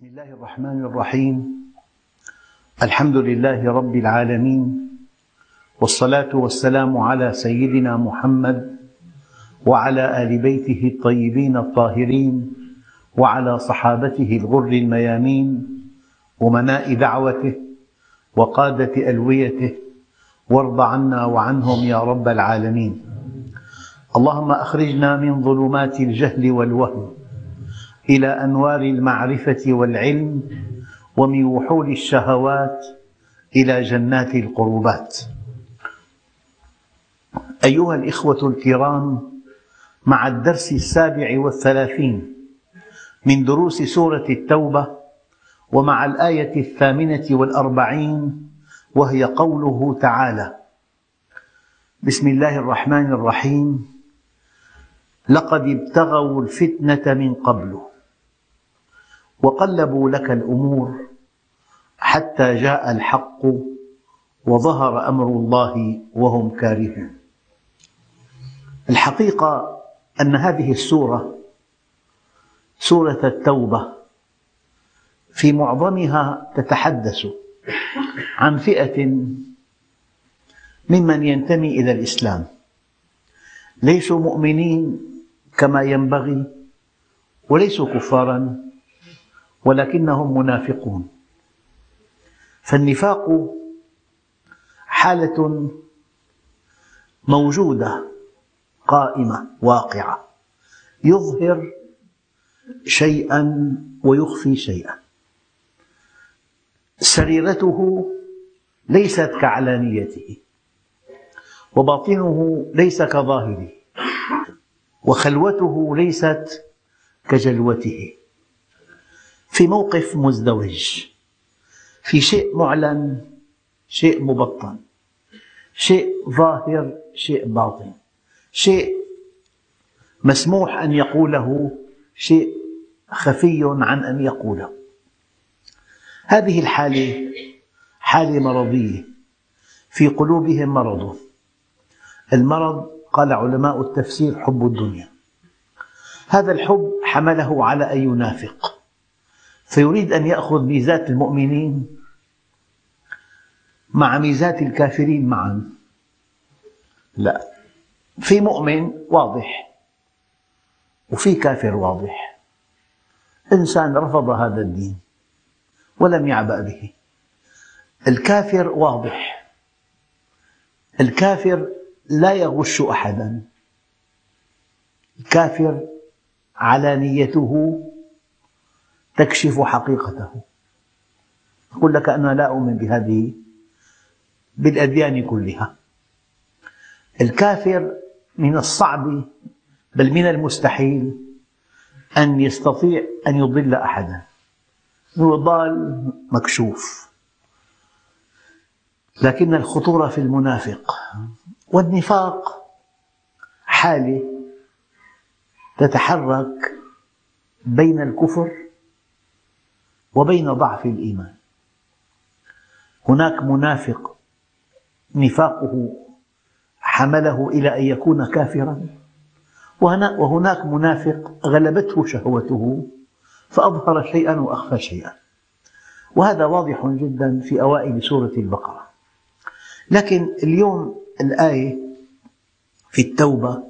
بسم الله الرحمن الرحيم. الحمد لله رب العالمين. والصلاة والسلام على سيدنا محمد وعلى آل بيته الطيبين الطاهرين وعلى صحابته الغر الميامين أمناء دعوته وقادة ألويته وارض عنا وعنهم يا رب العالمين. اللهم أخرجنا من ظلمات الجهل والوهم إلى أنوار المعرفة والعلم ومن وحول الشهوات إلى جنات القربات. أيها الإخوة الكرام مع الدرس السابع والثلاثين من دروس سورة التوبة ومع الآية الثامنة والأربعين وهي قوله تعالى بسم الله الرحمن الرحيم لقد ابتغوا الفتنة من قبل وقلبوا لك الأمور حتى جاء الحق وظهر أمر الله وهم كارهون. الحقيقة أن هذه السورة سورة التوبة في معظمها تتحدث عن فئة ممن ينتمي إلى الإسلام. ليسوا مؤمنين كما ينبغي وليسوا كفارا ولكنهم منافقون. فالنفاق حالة موجودة قائمة واقعة. يظهر شيئا ويخفي شيئا. سريرته ليست كعلانيته وباطنه ليس كظاهره وخلوته ليست كجلوته. في موقف مزدوج في شيء معلن شيء مبطن شيء ظاهر شيء باطن شيء مسموح أن يقوله شيء خفي عن أن يقوله. هذه الحالة حالة مرضية في قلوبهم مرض. المرض قال علماء التفسير حب الدنيا. هذا الحب حمله على أن ينافق. فيريد أن يأخذ ميزات المؤمنين مع ميزات الكافرين معا. لا. في مؤمن واضح وفي كافر واضح. إنسان رفض هذا الدين ولم يعبأ به. الكافر واضح. الكافر لا يغش أحدا. الكافر علانيته تكشف حقيقته. يقول لك أنا لا أؤمن بهذه بالأديان كلها. الكافر من الصعب بل من المستحيل أن يستطيع أن يضل أحدا. هو ضال مكشوف. لكن الخطورة في المنافق والنفاق حالة تتحرك بين الكفر وبين ضعف الإيمان. هناك منافق نفاقه حمله إلى أن يكون كافرا وهناك منافق غلبته شهوته فأظهر شيئا وأخفى شيئا. وهذا واضح جدا في أوائل سورة البقرة. لكن اليوم الآية في التوبة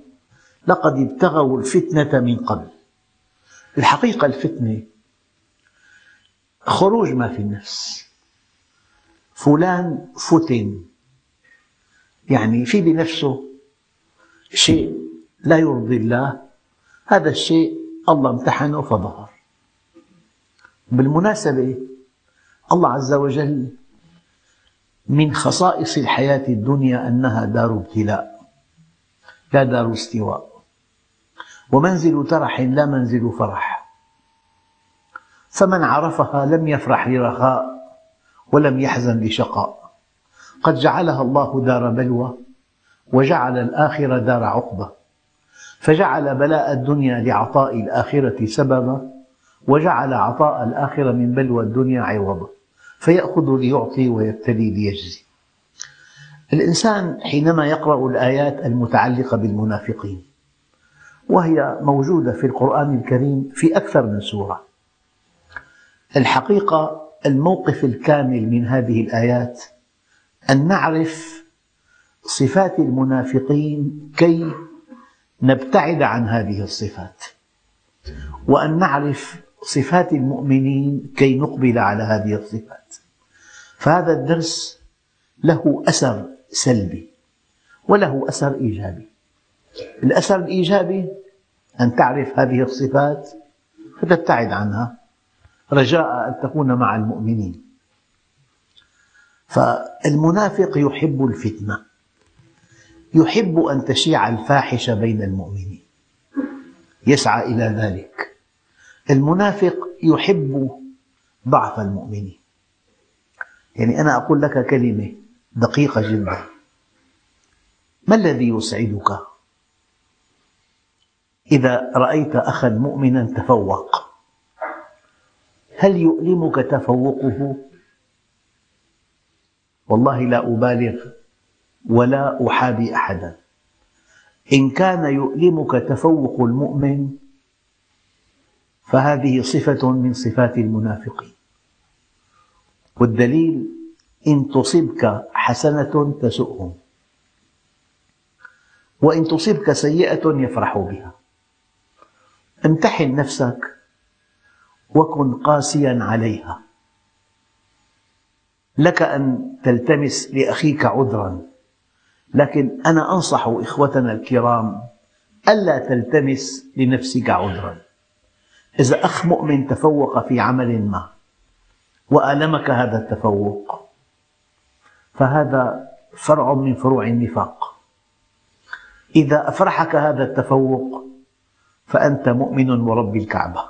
لقد ابتغوا الفتنة من قبل. الحقيقة الفتنة خروج ما في النفس. فلان فتن. يعني في بنفسه شيء لا يرضي الله. هذا الشيء الله امتحنه فظهر. بالمناسبة الله عز وجل من خصائص الحياة الدنيا أنها دار ابتلاء لا دار استواء. ومنزل ترح لا منزل فرح. فمن عرفها لم يفرح لرخاء ولم يحزن لشقاء. قد جعلها الله دار بلوى وجعل الآخرة دار عقبة فجعل بلاء الدنيا لعطاء الآخرة سببا وجعل عطاء الآخرة من بلوى الدنيا عوضا. فيأخذ ليعطي ويبتلي ليجزي. الإنسان حينما يقرأ الآيات المتعلقة بالمنافقين وهي موجودة في القرآن الكريم في أكثر من سورة الحقيقة الموقف الكامل من هذه الآيات أن نعرف صفات المنافقين كي نبتعد عن هذه الصفات وأن نعرف صفات المؤمنين كي نقبل على هذه الصفات. فهذا الدرس له أثر سلبي وله أثر إيجابي. الأثر الإيجابي أن تعرف هذه الصفات فتبتعد عنها. رجاء أن تكون مع المؤمنين. فالمنافق يحب الفتنة يحب أن تشيع الفاحشة بين المؤمنين. يسعى إلى ذلك. المنافق يحب ضعف المؤمنين. يعني أنا أقول لك كلمة دقيقة جدا. ما الذي يسعدك؟ إذا رأيت أخا مؤمنا تفوق. هل يؤلمك تفوقه؟ والله لا أبالغ ولا أحابي أحدا. إن كان يؤلمك تفوق المؤمن فهذه صفة من صفات المنافقين. والدليل إن تصبك حسنة تسؤهم وإن تصبك سيئة يفرحوا بها. امتحن نفسك وكن قاسيا عليها. لك أن تلتمس لأخيك عذرا. لكن أنا أنصح إخوتنا الكرام ألا تلتمس لنفسك عذرا. إذا أخ مؤمن تفوق في عمل ما وألمك هذا التفوق فهذا فرع من فروع النفاق. إذا أفرحك هذا التفوق فأنت مؤمن ورب الكعبة.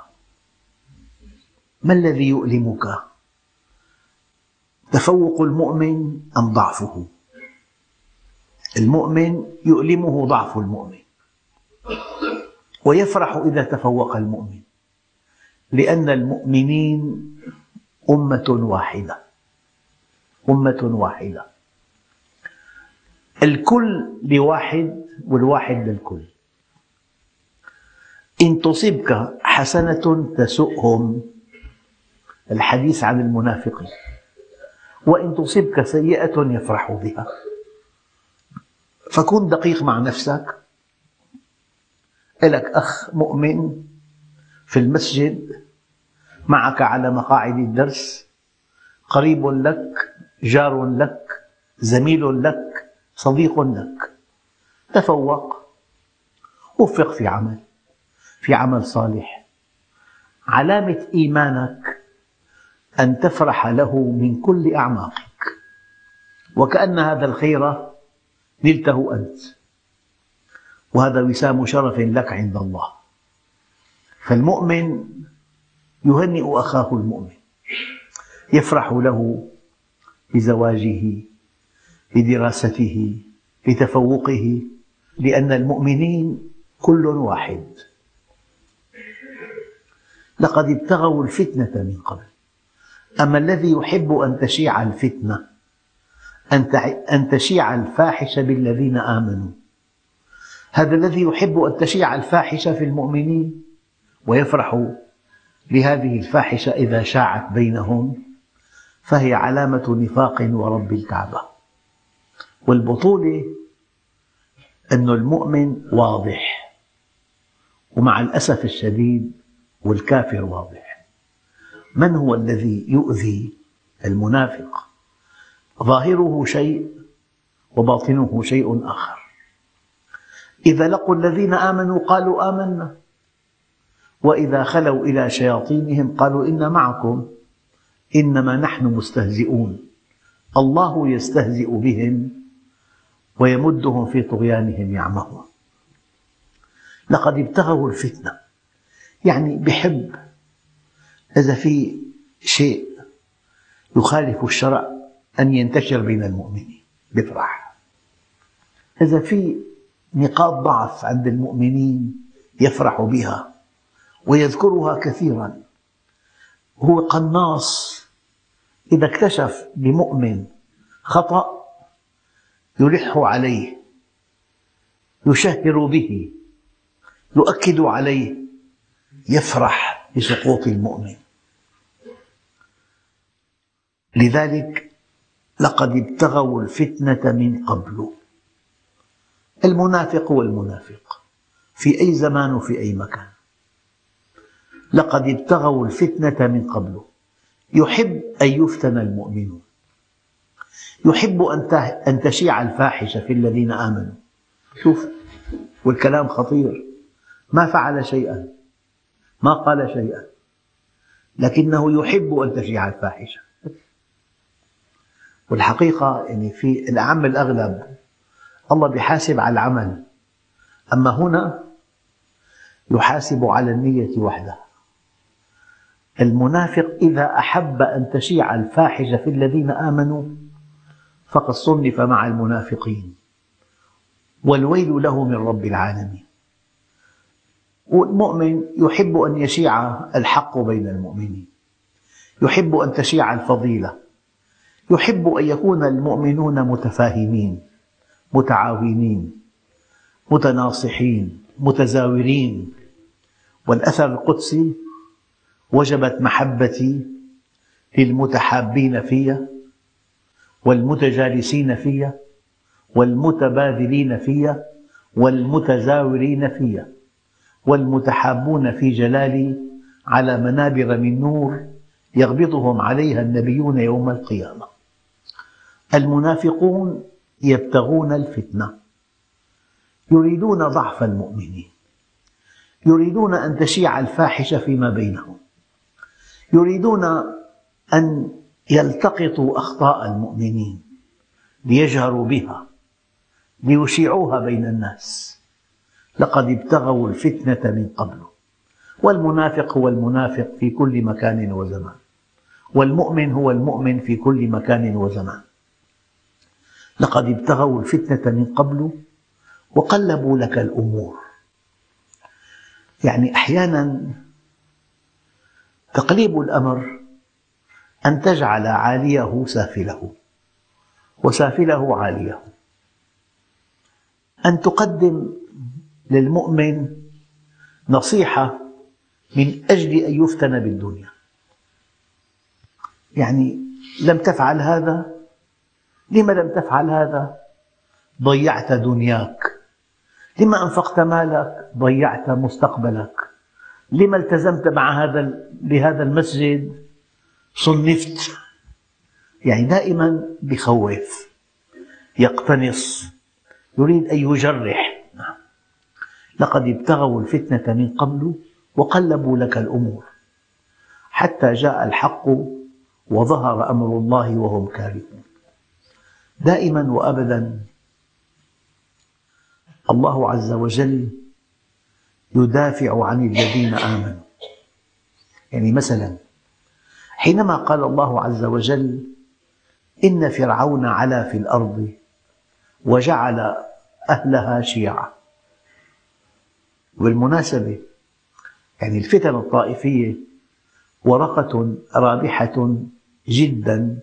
ما الذي يؤلمك؟ تفوق المؤمن أم ضعفه؟ المؤمن يؤلمه ضعف المؤمن ويفرح إذا تفوق المؤمن لأن المؤمنين أمة واحدة أمة واحدة الكل لواحد والواحد للكل إن تصبك حسنة تسؤهم الحديث عن المنافقين وإن تصبك سيئة يفرحوا بها. فكن دقيق مع نفسك. لك أخ مؤمن في المسجد معك على مقاعد الدرس قريب لك جار لك زميل لك صديق لك. تفوق. وفق في عمل. في عمل صالح. علامة إيمانك أن تفرح له من كل أعماقك. وكأن هذا الخير نلته أنت. وهذا وسام شرف لك عند الله. فالمؤمن يهنئ أخاه المؤمن. يفرح له بزواجه بدراسته بتفوقه لأن المؤمنين كل واحد. لقد ابتغوا الفتنة من قبل. أما الذي يحب أن تشيع الفتنة أن تشيع الفاحشة بالذين آمنوا. هذا الذي يحب أن تشيع الفاحشة في المؤمنين ويفرح بهذه الفاحشة إذا شاعت بينهم فهي علامة نفاق ورب الكعبة. والبطولة أن المؤمن واضح ومع الأسف الشديد والكافر واضح. من هو الذي يؤذي المنافق؟ ظاهره شيء وباطنه شيء آخر. إذا لقوا الذين آمنوا قالوا آمنا. وإذا خلوا إلى شياطينهم قالوا إنا معكم. إنما نحن مستهزئون. الله يستهزئ بهم ويمدهم في طغيانهم يعمهون. لقد ابتغوا الفتنة. يعني بحب إذا في شيء يخالف الشرع أن ينتشر بين المؤمنين بفرح. إذا في نقاط ضعف عند المؤمنين يفرح بها ويذكرها كثيرا. هو قناص إذا اكتشف بمؤمن خطأ يلح عليه يشهر به يؤكد عليه يفرح بسقوط المؤمن. لذلك لقد ابتغوا الفتنة من قبل. المنافق هو المنافق في أي زمان وفي أي مكان. لقد ابتغوا الفتنة من قبل. يحب أن يفتن المؤمنون. يحب أن تشيع الفاحشة في الذين آمنوا. شوف والكلام خطير. ما فعل شيئا. ما قال شيئا. لكنه يحب أن تشيع الفاحشة. والحقيقة يعني في الأعم الأغلب الله بيحاسب على العمل. أما هنا يحاسب على النية وحدها المنافق إذا أحب أن تشيع الفاحشة في الذين آمنوا فقد صنف مع المنافقين. والويل له من رب العالمين. والمؤمن يحب أن يشيع الحق بين المؤمنين. يحب أن تشيع الفضيلة. يحب أن يكون المؤمنون متفاهمين متعاونين متناصحين متزاورين. والأثر القدسي وجبت محبتي للمتحابين في والمتجالسين في والمتبادلين في والمتزاورين في والمتحابون في جلالي على منابر من نور يغبطهم عليها النبيون يوم القيامة. المنافقون يبتغون الفتنة. يريدون ضعف المؤمنين. يريدون أن تشيع الفاحشة فيما بينهم. يريدون أن يلتقطوا أخطاء المؤمنين ليجهروا بها ليشيعوها بين الناس. لقد ابتغوا الفتنة من قبل. والمنافق هو المنافق في كل مكان وزمان. والمؤمن هو المؤمن في كل مكان وزمان. لقد ابتغوا الفتنة من قبل وقلبوا لك الأمور. يعني أحيانا تقليب الأمر أن تجعل عاليه سافله وسافله عاليه. أن تقدم للمؤمن نصيحة من أجل أن يفتن بالدنيا. يعني لم تفعل هذا لما لم تفعل هذا؟ ضيعت دنياك. لما أنفقت مالك؟ ضيعت مستقبلك. لما التزمت مع هذا بهذا المسجد؟ صنفت. يعني دائما بخوف. يقتنص. يريد أن يجرح. لقد ابتغوا الفتنة من قبل وقلبوا لك الأمور. حتى جاء الحق وظهر أمر الله وهم كارهون. دائما وأبدا. الله عز وجل يدافع عن الذين آمنوا. يعني مثلا حينما قال الله عز وجل إن فرعون علا في الأرض وجعل أهلها شيعا بالمناسبة يعني الفتن الطائفية ورقة رابحة جدا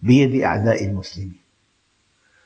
بيد أعداء المسلمين.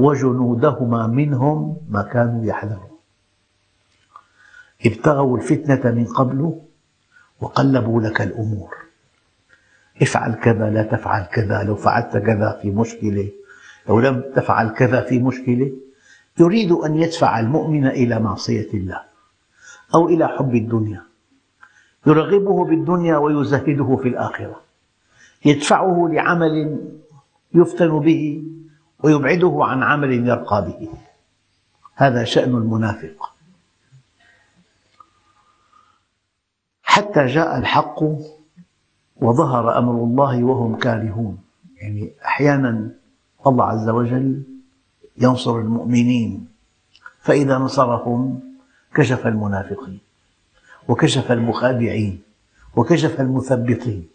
وجنودهما منهم ما كانوا يحذرون. ابتغوا الفتنة من قبل وقلبوا لك الأمور. افعل كذا لا تفعل كذا. لو فعلت كذا في مشكلة لو لم تفعل كذا في مشكلة يريد أن يدفع المؤمن إلى معصية الله أو إلى حب الدنيا. يرغبه بالدنيا ويزهده في الآخرة. يدفعه لعمل يفتن به ويبعده عن عمل يرقى به. هذا شأن المنافق. حتى جاء الحق وظهر أمر الله وهم كارهون. يعني أحيانا الله عز وجل ينصر المؤمنين فإذا نصرهم كشف المنافقين وكشف المخادعين وكشف المثبطين.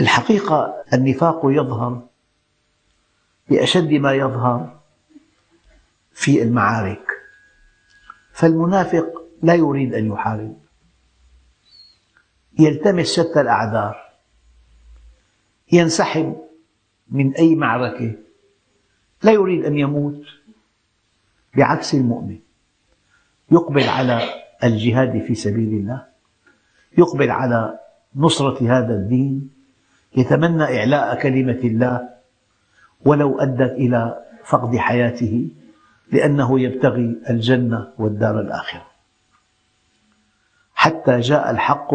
الحقيقة النفاق يظهر بأشد ما يظهر في المعارك. فالمنافق لا يريد أن يحارب. يلتمس شتى الأعذار. ينسحب من أي معركة. لا يريد أن يموت بعكس المؤمن. يقبل على الجهاد في سبيل الله. يقبل على نصرة هذا الدين. يتمنى إعلاء كلمة الله ولو أدت إلى فقد حياته لأنه يبتغي الجنة والدار الآخرة. حتى جاء الحق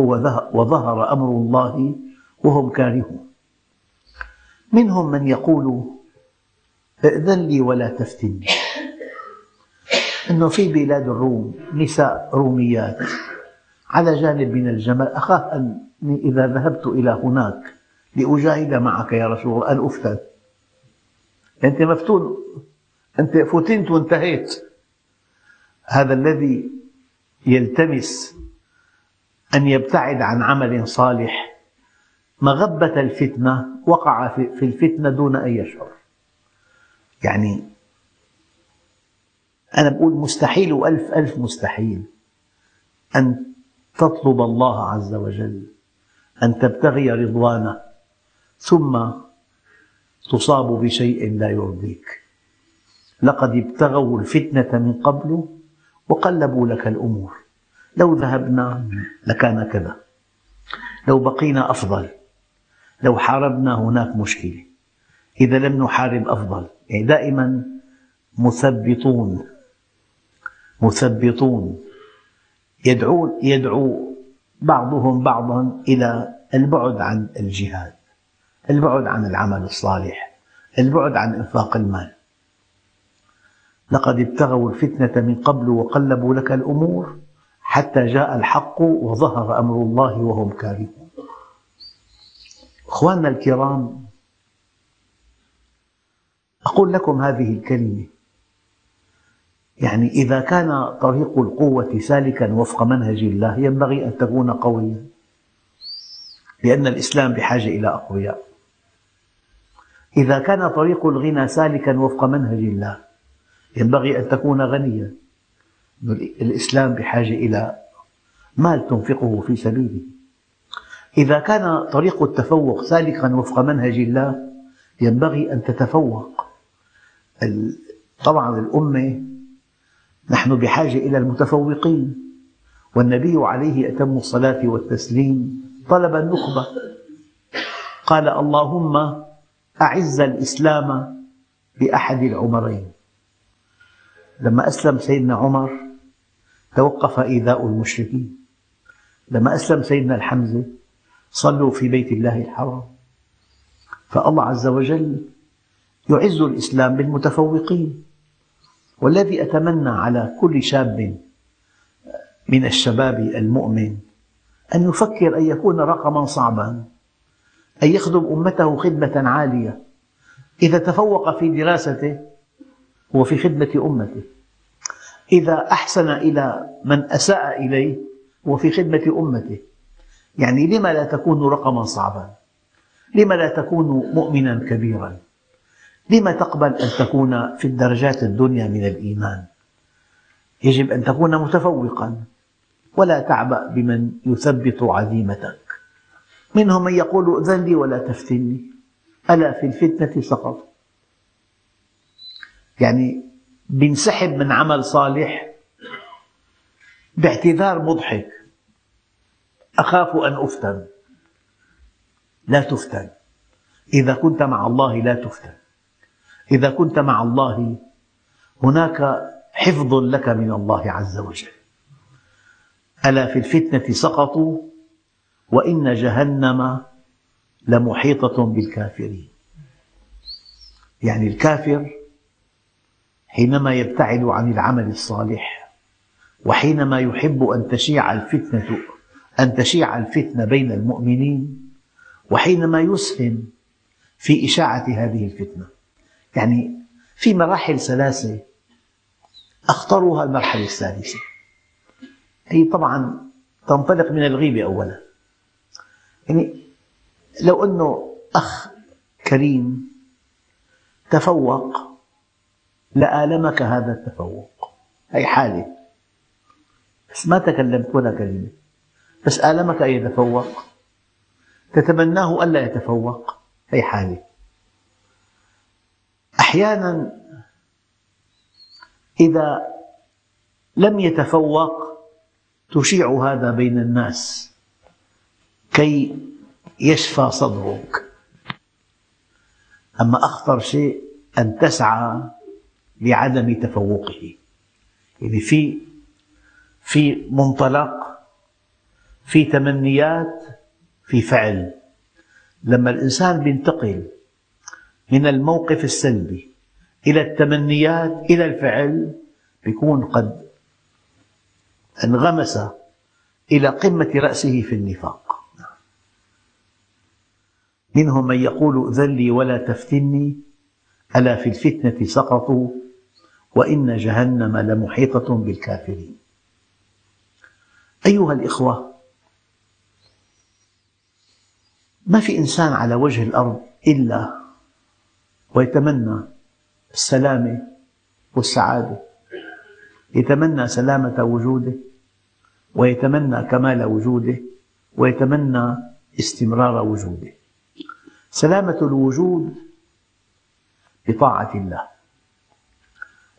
وظهر أمر الله وهم كارهون. منهم من يقول ائذن لي ولا تفتني أنه في بلاد الروم نساء روميات على جانب من الجمال أخاف أني إذا ذهبت إلى هناك لأجاهد معك يا رسول الله. أن أفتن. أنت مفتون. أنت فتنت وانتهيت. هذا الذي يلتمس أن يبتعد عن عمل صالح. مغبة الفتنة وقع في الفتنة دون أن يشعر. يعني أنا بقول مستحيل وألف ألف مستحيل. أن تطلب الله عز وجل أن تبتغي رضوانه. ثم تصاب بشيء لا يرضيك. لقد ابتغوا الفتنة من قبل وقلبوا لك الأمور. لو ذهبنا لكان كذا. لو بقينا أفضل. لو حاربنا هناك مشكلة. إذا لم نحارب أفضل. يعني دائما مثبطون. مثبطون. يدعون يدعو بعضهم بعضا إلى البعد عن الجهاد. البعد عن العمل الصالح البعد عن إنفاق المال. لقد ابتغوا الفتنة من قبل وقلبوا لك الأمور حتى جاء الحق وظهر أمر الله وهم كارهون. أخواننا الكرام أقول لكم هذه الكلمة. يعني إذا كان طريق القوة سالكا وفق منهج الله ينبغي أن تكون قويا لأن الإسلام بحاجة إلى أقوياء. إذا كان طريق الغنى سالكا وفق منهج الله ينبغي أن تكون غنيا. الإسلام بحاجة إلى مال تنفقه في سبيله. إذا كان طريق التفوق سالكا وفق منهج الله ينبغي أن تتفوق. طبعا الأمة نحن بحاجة إلى المتفوقين والنبي عليه أتم الصلاة والتسليم طلب النخبة. قال اللهم أعز الإسلام بأحد العمرين. لما أسلم سيدنا عمر توقف إيذاء المشركين. لما أسلم سيدنا الحمزة صلوا في بيت الله الحرام. فالله عز وجل يعز الإسلام بالمتفوقين. والذي أتمنى على كل شاب من الشباب المؤمن أن يفكر أن يكون رقما صعبا. أن يخدم أمته خدمة عالية. إذا تفوق في دراسته هو في خدمة أمته. إذا أحسن إلى من أساء إليه هو في خدمة أمته. يعني لما لا تكون رقما صعبا؟ لما لا تكون مؤمنا كبيرا؟ لما تقبل أن تكون في الدرجات الدنيا من الإيمان؟ يجب أن تكون متفوقا. ولا تعبأ بمن يثبط عزيمتك. منهم من يقول ائذن لي ولا تفتني ألا في الفتنة سقط يعني بينسحب من عمل صالح باعتذار مضحك. أخاف أن أفتن. لا تفتن. إذا كنت مع الله لا تفتن. إذا كنت مع الله هناك حفظ لك من الله عز وجل. ألا في الفتنة سقطوا؟ وإن جهنم لمحيطة بالكافرين. يعني الكافر حينما يبتعد عن العمل الصالح وحينما يحب أن تشيع الفتنة أن تشيع الفتنة بين المؤمنين وحينما يسهم في إشاعة هذه الفتنة. يعني في مراحل ثلاثة أخطرها المرحلة الثالثة. هي طبعا تنطلق من الغيبة أولا. يعني لو أنه أخ كريم تفوق لآلمك هذا التفوق. هي حالة. بس ما تكلمت ولا كلمة. بس آلمك أن يتفوق. تتمناه ألا يتفوق. هي حالة. أحيانا إذا لم يتفوق تشيع هذا بين الناس. كي يشفى صدرك. أما أخطر شيء أن تسعى لعدم تفوقه. يعني في في منطلق في تمنيات في فعل. لما الإنسان ينتقل من الموقف السلبي إلى التمنيات إلى الفعل يكون قد انغمس إلى قمة رأسه في النفاق. منهم من يقول ذلي ولا تفتني ألا في الفتنة سقطوا وإن جهنم لمحيطة بالكافرين. أيها الإخوة ما في إنسان على وجه الأرض إلا ويتمنى السلامة والسعادة يتمنى سلامة وجوده ويتمنى كمال وجوده ويتمنى استمرار وجوده. سلامة الوجود بطاعة الله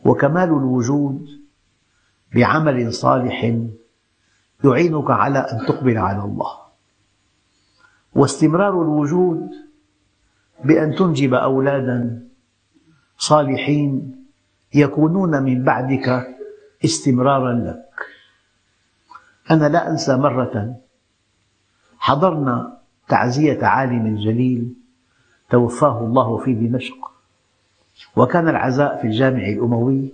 وكمال الوجود بعمل صالح يعينك على أن تقبل على الله واستمرار الوجود بأن تنجب أولادا صالحين يكونون من بعدك استمرارا لك. أنا لا أنسى مرة حضرنا تعزية عالم جليل توفاه الله في دمشق. وكان العزاء في الجامع الأموي.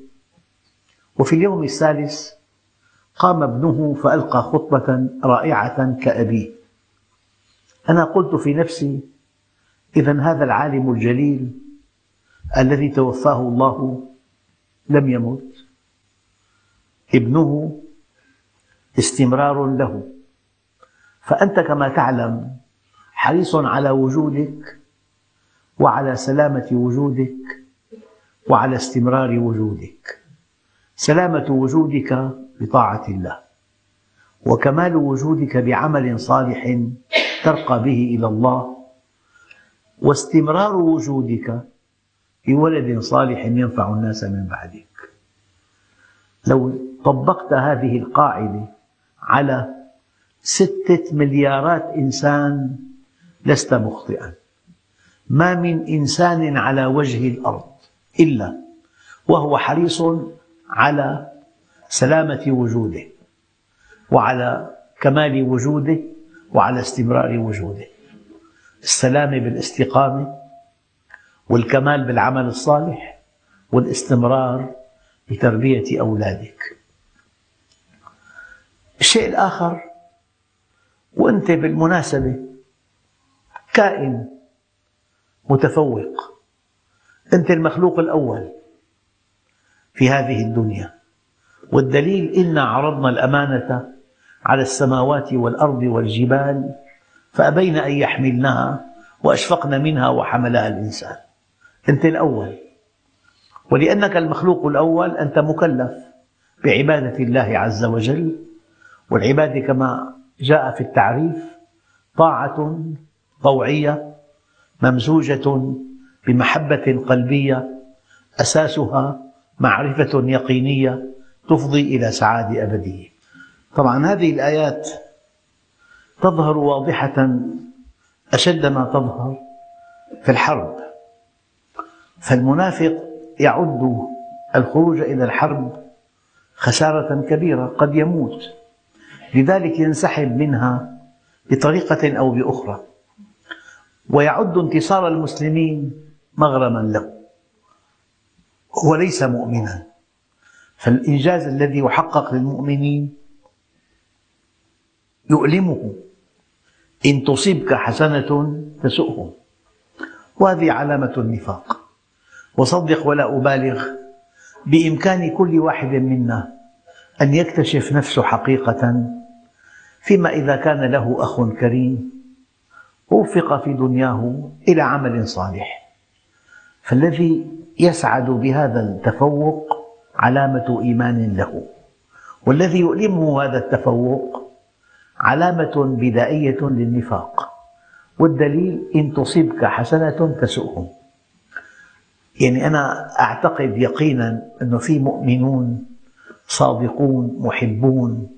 وفي اليوم الثالث قام ابنه فألقى خطبة رائعة كأبيه. أنا قلت في نفسي إذا هذا العالم الجليل الذي توفاه الله لم يمت. ابنه استمرار له. فأنت كما تعلم حريص على وجودك وعلى سلامة وجودك وعلى استمرار وجودك. سلامة وجودك بطاعة الله وكمال وجودك بعمل صالح ترقى به إلى الله واستمرار وجودك بولد صالح ينفع الناس من بعدك. لو طبقت هذه القاعدة على ستة مليارات إنسان لست مخطئا. ما من إنسان على وجه الأرض إلا وهو حريص على سلامة وجوده وعلى كمال وجوده وعلى استمرار وجوده. السلامة بالاستقامة والكمال بالعمل الصالح والاستمرار بتربية أولادك. الشيء الآخر وأنت بالمناسبة كائن متفوق. أنت المخلوق الأول في هذه الدنيا. والدليل إنا عرضنا الأمانة على السماوات والأرض والجبال فأبين أن يحملنها وأشفقن منها وحملها الإنسان. أنت الأول. ولأنك المخلوق الأول أنت مكلف بعبادة الله عز وجل. والعبادة كما جاء في التعريف طاعة طوعية ممزوجة بمحبة قلبية أساسها معرفة يقينية تفضي إلى سعادة أبدية طبعا هذه الآيات تظهر واضحة أشد ما تظهر في الحرب. فالمنافق يعد الخروج إلى الحرب خسارة كبيرة قد يموت. لذلك ينسحب منها بطريقة أو بأخرى. ويعد انتصار المسلمين مغرما له. هو ليس مؤمنا. فالإنجاز الذي يحقق للمؤمنين يؤلمه. إن تصبك حسنة تسؤهم وهذه علامة النفاق. وصدق ولا أبالغ. بإمكان كل واحد منا أن يكتشف نفسه حقيقة. فيما إذا كان له أخ كريم. وفق في دنياه إلى عمل صالح. فالذي يسعد بهذا التفوق علامة إيمان له والذي يؤلمه هذا التفوق علامة بدائية للنفاق والدليل إن تصبك حسنة تسؤهم يعني أنا أعتقد يقينا أنه في مؤمنون صادقون محبون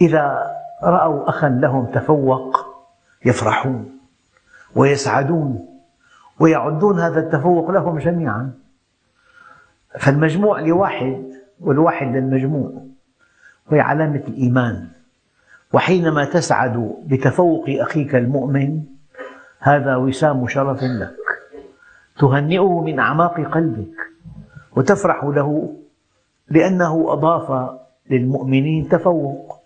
إذا رأوا أخا لهم تفوق يفرحون. ويسعدون ويعدون هذا التفوق لهم جميعا. فالمجموع لواحد والواحد للمجموع وهي علامة الإيمان. وحينما تسعد بتفوق أخيك المؤمن هذا وسام شرف لك. تهنئه من أعماق قلبك وتفرح له لأنه أضاف للمؤمنين تفوق.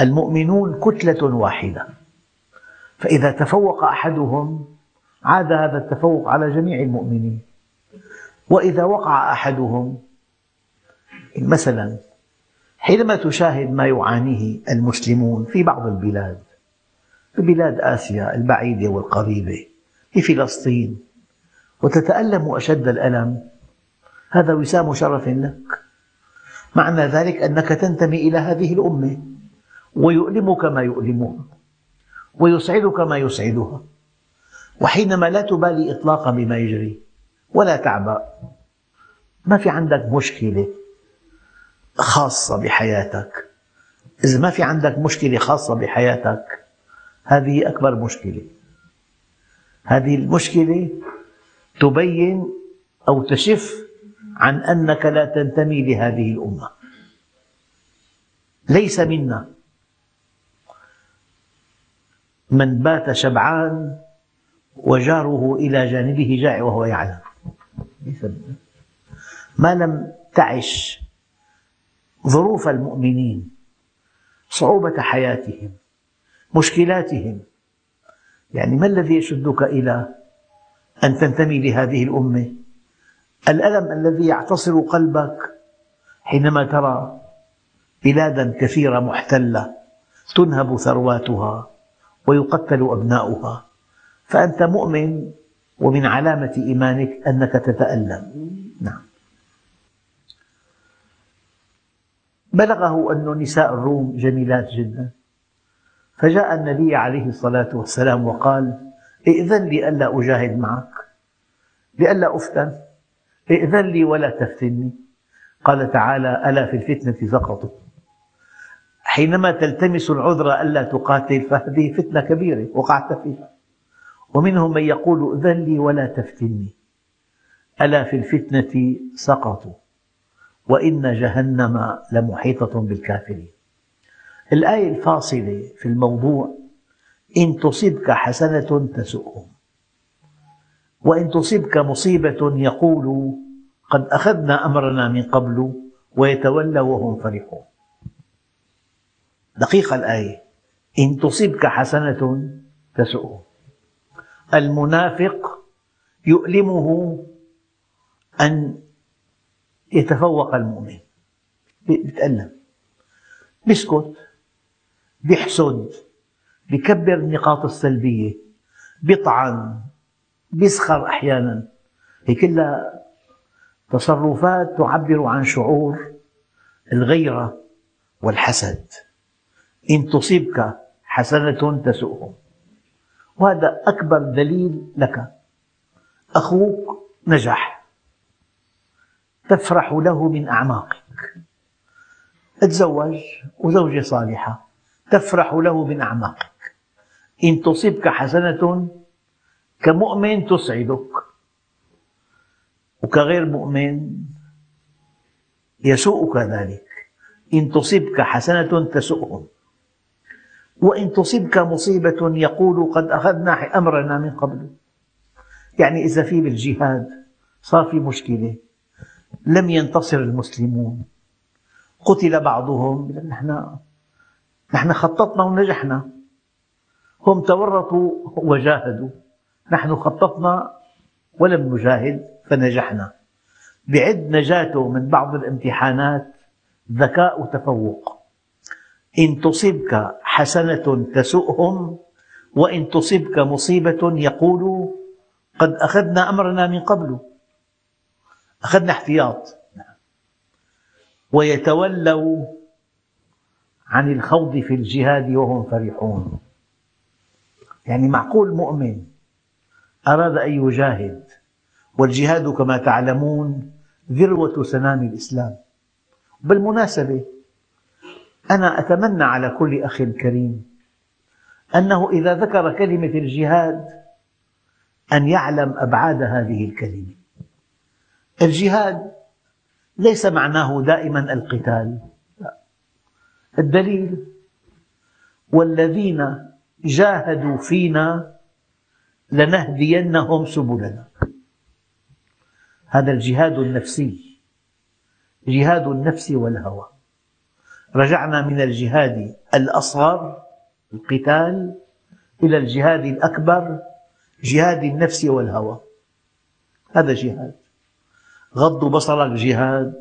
المؤمنون كتلة واحدة. فإذا تفوق أحدهم عاد هذا التفوق على جميع المؤمنين. وإذا وقع أحدهم مثلا حينما تشاهد ما يعانيه المسلمون في بعض البلاد في بلاد آسيا البعيدة والقريبة في فلسطين وتتألم أشد الألم هذا وسام شرف لك. معنى ذلك أنك تنتمي إلى هذه الأمة ويؤلمك ما يؤلمها ويسعدك ما يسعدها. وحينما لا تبالي إطلاقا بما يجري ولا تعبأ. ما في عندك مشكلة خاصة بحياتك؟ إذا ما في عندك مشكلة خاصة بحياتك هذه أكبر مشكلة. هذه المشكلة تبين أو تشف عن أنك لا تنتمي لهذه الأمة. ليس منا. من بات شبعان وجاره إلى جانبه جائع وهو يعلم. ما لم تعش ظروف المؤمنين صعوبة حياتهم مشكلاتهم. يعني ما الذي يشدك إلى أن تنتمي لهذه الأمة؟ الألم الذي يعتصر قلبك حينما ترى بلادا كثيرة محتلة تنهب ثرواتها. ويقتل أبناؤها. فأنت مؤمن ومن علامة إيمانك أنك تتألم. نعم. بلغه أن نساء الروم جميلات جدا. فجاء النبي عليه الصلاة والسلام وقال ائذن لي ألا أجاهد معك. لئلا أفتن. ائذن لي ولا تفتني. قال تعالى ألا في الفتنة سقطوا حينما تلتمس العذر ألا تقاتل فهذه فتنة كبيرة وقعت فيها. ومنهم من يقول ائذن لي ولا تفتني. ألا في الفتنة سقطوا. وإن جهنم لمحيطة بالكافرين. الآية الفاصلة في الموضوع إن تصبك حسنة تسؤهم. وإن تصبك مصيبة يقولوا قد أخذنا أمرنا من قبل ويتولوا وهم فرحون. دقيقة الآية. إن تصبك حسنة تسؤهم المنافق يؤلمه أن يتفوق المؤمن. يتألم بيسكت. بيحسد. بيكبر النقاط السلبية. بيطعن. بيسخر أحيانا. هي كلها تصرفات تعبر عن شعور الغيرة والحسد. إن تصيبك حسنة تسؤهم. وهذا أكبر دليل لك. أخوك نجح. تفرح له من أعماقك. تزوج وزوجة صالحة. تفرح له من أعماقك. إن تصبك حسنة كمؤمن تسعدك. وكغير مؤمن يسوءك ذلك. إن تصبك حسنة تسؤهم. وإن تصبك مصيبة يقول قد أخذنا أمرنا من قبل. يعني إذا في بالجهاد صار في مشكلة لم ينتصر المسلمون. قتل بعضهم نحن نحن خططنا ونجحنا. هم تورطوا وجاهدوا. نحن خططنا ولم نجاهد فنجحنا. بعد نجاته من بعض الامتحانات ذكاء وتفوق إن تصبك حسنة تسؤهم وإن تصبك مصيبة يقولوا قد أخذنا أمرنا من قبل. أخذنا احتياط. ويتولوا عن الخوض في الجهاد وهم فرحون. يعني معقول مؤمن أراد أن يجاهد والجهاد كما تعلمون ذروة سنام الإسلام. بالمناسبة أنا أتمنى على كل أخ كريم أنه إذا ذكر كلمة الجهاد أن يعلم أبعاد هذه الكلمة. الجهاد ليس معناه دائما القتال. لا. الدليل والذين جاهدوا فينا لنهدينهم سبلنا. هذا الجهاد النفسي جهاد النفس والهوى. رجعنا من الجهاد الأصغر القتال إلى الجهاد الأكبر جهاد النفس والهوى. هذا جهاد. غض بصرك جهاد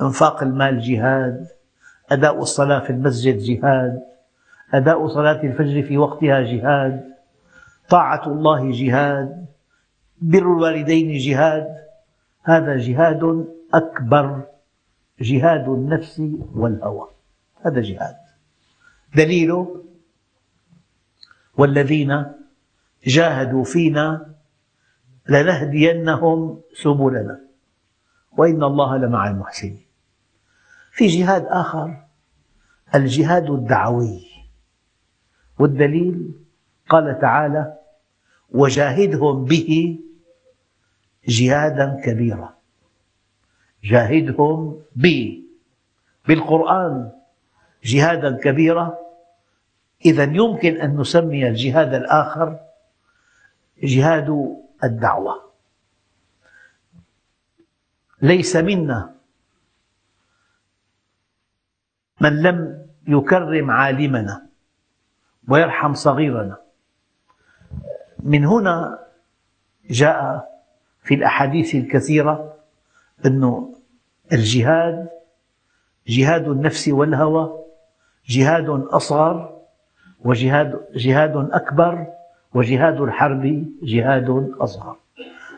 إنفاق المال جهاد أداء الصلاة في المسجد جهاد أداء صلاة الفجر في وقتها جهاد طاعة الله جهاد بر الوالدين جهاد. هذا جهاد أكبر. جهاد النفس والهوى. هذا جهاد. دليله والذين جاهدوا فينا لنهدينهم سبلنا. وإن الله لمع المحسنين. في جهاد آخر الجهاد الدعوي. والدليل قال تعالى وجاهدهم به جهادا كبيرا. جاهدهم به بالقرآن جهادا كبيرا إذا يمكن أن نسمي الجهاد الآخر جهاد الدعوة. ليس منا من لم يكرم عالمنا ويرحم صغيرنا. من هنا جاء في الأحاديث الكثيرة أن الجهاد جهاد النفس والهوى جهاد أصغر وجهاد جهاد أكبر وجهاد الحرب جهاد أصغر.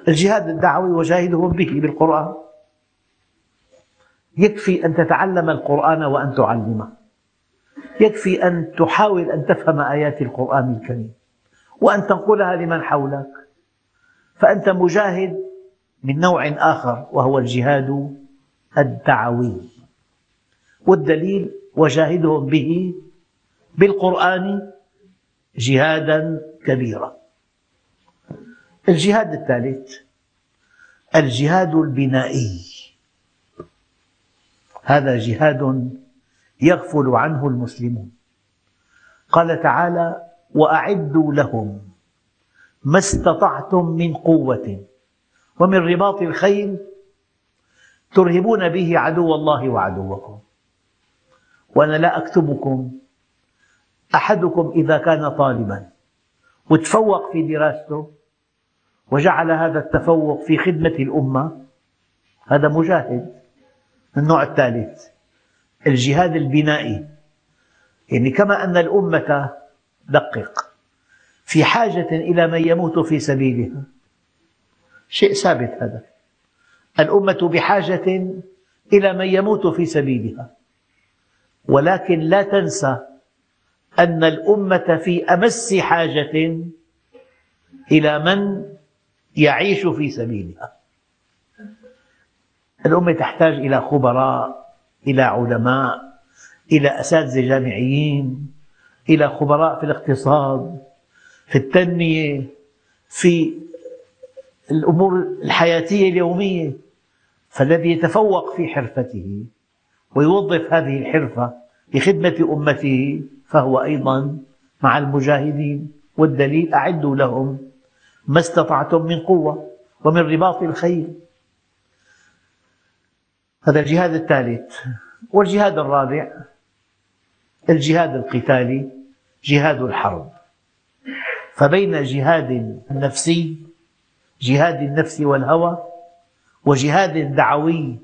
الجهاد الدعوي وجاهدهم به بالقرآن. يكفي أن تتعلم القرآن وأن تعلمه. يكفي أن تحاول أن تفهم آيات القرآن الكريم. وأن تنقلها لمن حولك. فأنت مجاهد من نوع آخر وهو الجهاد الدعوي. والدليل وجاهدهم به بالقرآن جهادا كبيرا. الجهاد الثالث الجهاد البنائي. هذا جهاد يغفل عنه المسلمون. قال تعالى وأعدوا لهم ما استطعتم من قوة ومن رباط الخيل ترهبون به عدو الله وعدوكم. وأنا لا أكتبكم أحدكم إذا كان طالبا. وتفوق في دراسته وجعل هذا التفوق في خدمة الأمة. هذا مجاهد النوع الثالث. الجهاد البنائي. يعني كما أن الأمة دقق. في حاجة إلى من يموت في سبيلها شيء ثابت هذا. الأمة بحاجة إلى من يموت في سبيلها. ولكن لا تنسى أن الأمة في أمس حاجة إلى من يعيش في سبيلها. الأمة تحتاج إلى خبراء إلى علماء إلى أساتذة جامعيين إلى خبراء في الاقتصاد في التنمية في الأمور الحياتية اليومية. فالذي يتفوق في حرفته ويوظف هذه الحرفة لخدمة أمته فهو أيضا مع المجاهدين والدليل أعدوا لهم ما استطعتم من قوة ومن رباط الخيل هذا الجهاد الثالث والجهاد الرابع الجهاد القتالي جهاد الحرب. فبين جهاد نفسي جهاد النفس والهوى وجهاد دعوي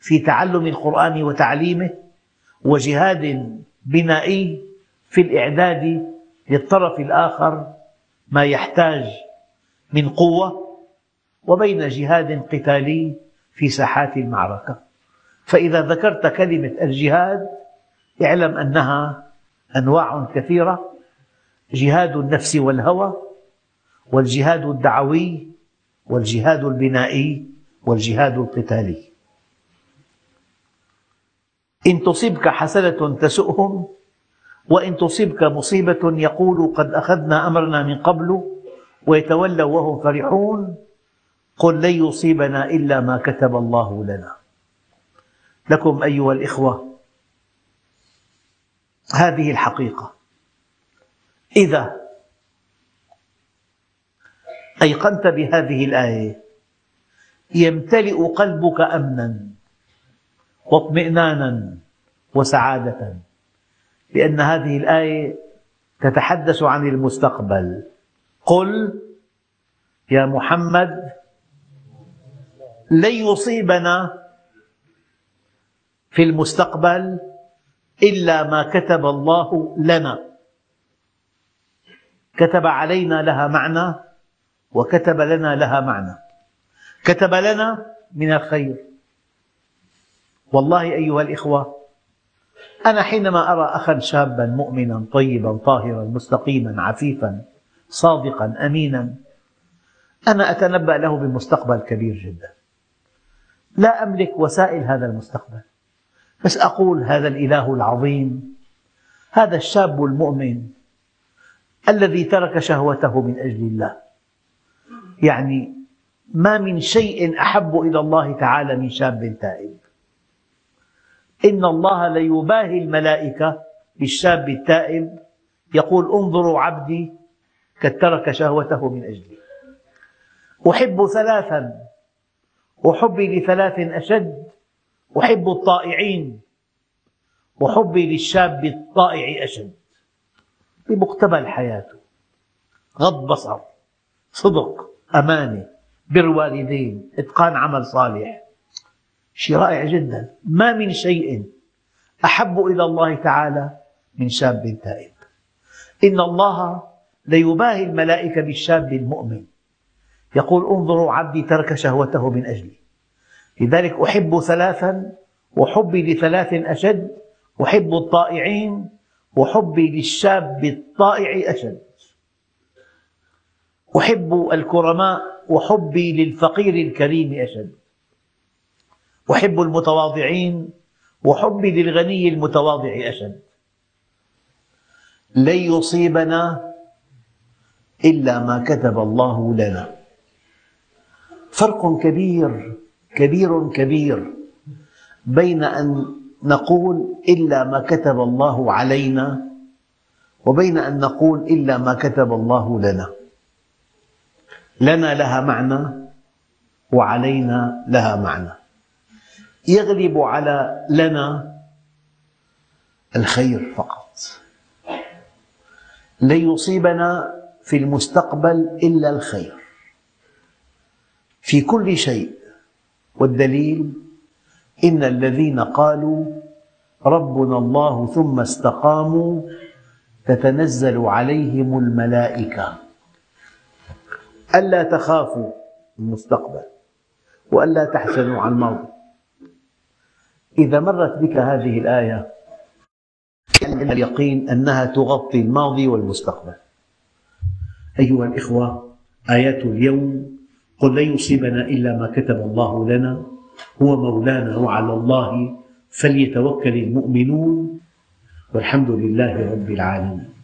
في تعلم القرآن وتعليمه وجهاد بنائي في الإعداد للطرف الآخر ما يحتاج من قوة وبين جهاد قتالي في ساحات المعركة. فإذا ذكرت كلمة الجهاد اعلم أنها أنواع كثيرة. جهاد النفس والهوى والجهاد الدعوي والجهاد البنائي. والجهاد القتالي. إن تصبك حسنة تسؤهم وإن تصبك مصيبة يقولوا قد أخذنا أمرنا من قبل ويتولوا وهم فرحون قل لن يصيبنا إلا ما كتب الله لنا. لكم أيها الإخوة هذه الحقيقة. إذا أيقنت بهذه الآية يمتلئ قلبك أمنا واطمئنانا وسعادة. لأن هذه الآية تتحدث عن المستقبل. قل يا محمد لن يصيبنا في المستقبل إلا ما كتب الله لنا. كتب علينا لها معنى وكتب لنا لها معنى. كتب لنا من الخير. والله أيها الإخوة أنا حينما أرى أخا شابا مؤمنا طيبا طاهرا مستقيما عفيفا صادقا أمينا أنا أتنبأ له بمستقبل كبير جدا. لا أملك وسائل هذا المستقبل بس أقول هذا الإله العظيم هذا الشاب المؤمن الذي ترك شهوته من أجل الله. يعني ما من شيء أحب إلى الله تعالى من شاب تائب. إن الله ليباهي الملائكة بالشاب التائب. يقول انظروا عبدي قد ترك شهوته من أجلي. أحب ثلاثا. وحبي لثلاث أشد. أحب الطائعين. وحبي للشاب الطائع أشد. بمقتبل حياته. غض بصر. صدق. أمانة بر والدين إتقان عمل صالح. شيء رائع جدا. ما من شيء أحب إلى الله تعالى من شاب تائب. إن الله ليباهي الملائكة بالشاب المؤمن. يقول انظروا عبدي ترك شهوته من أجلي. لذلك أحب ثلاثا وحبي لثلاث أشد أحب الطائعين وحبي للشاب الطائع أشد. أحب الكرماء وحبي للفقير الكريم أشد. أحب المتواضعين وحبي للغني المتواضع أشد. لن يصيبنا إلا ما كتب الله لنا. فرق كبير كبير كبير بين أن نقول إلا ما كتب الله علينا وبين أن نقول إلا ما كتب الله لنا. لنا لها معنى وعلينا لها معنى. يغلب على لنا الخير فقط. لن يصيبنا في المستقبل إلا الخير. في كل شيء. والدليل إن الذين قالوا ربنا الله ثم استقاموا تتنزل عليهم الملائكة. ألا تخافوا المستقبل وألا تحزنوا عن الماضي إذا مرت بك هذه الآية كان اليقين أنها تغطي الماضي والمستقبل. أيها الإخوة آيات اليوم قل لن يصيبنا إلا ما كتب الله لنا هو مولانا وعلى الله فليتوكل المؤمنون والحمد لله رب العالمين.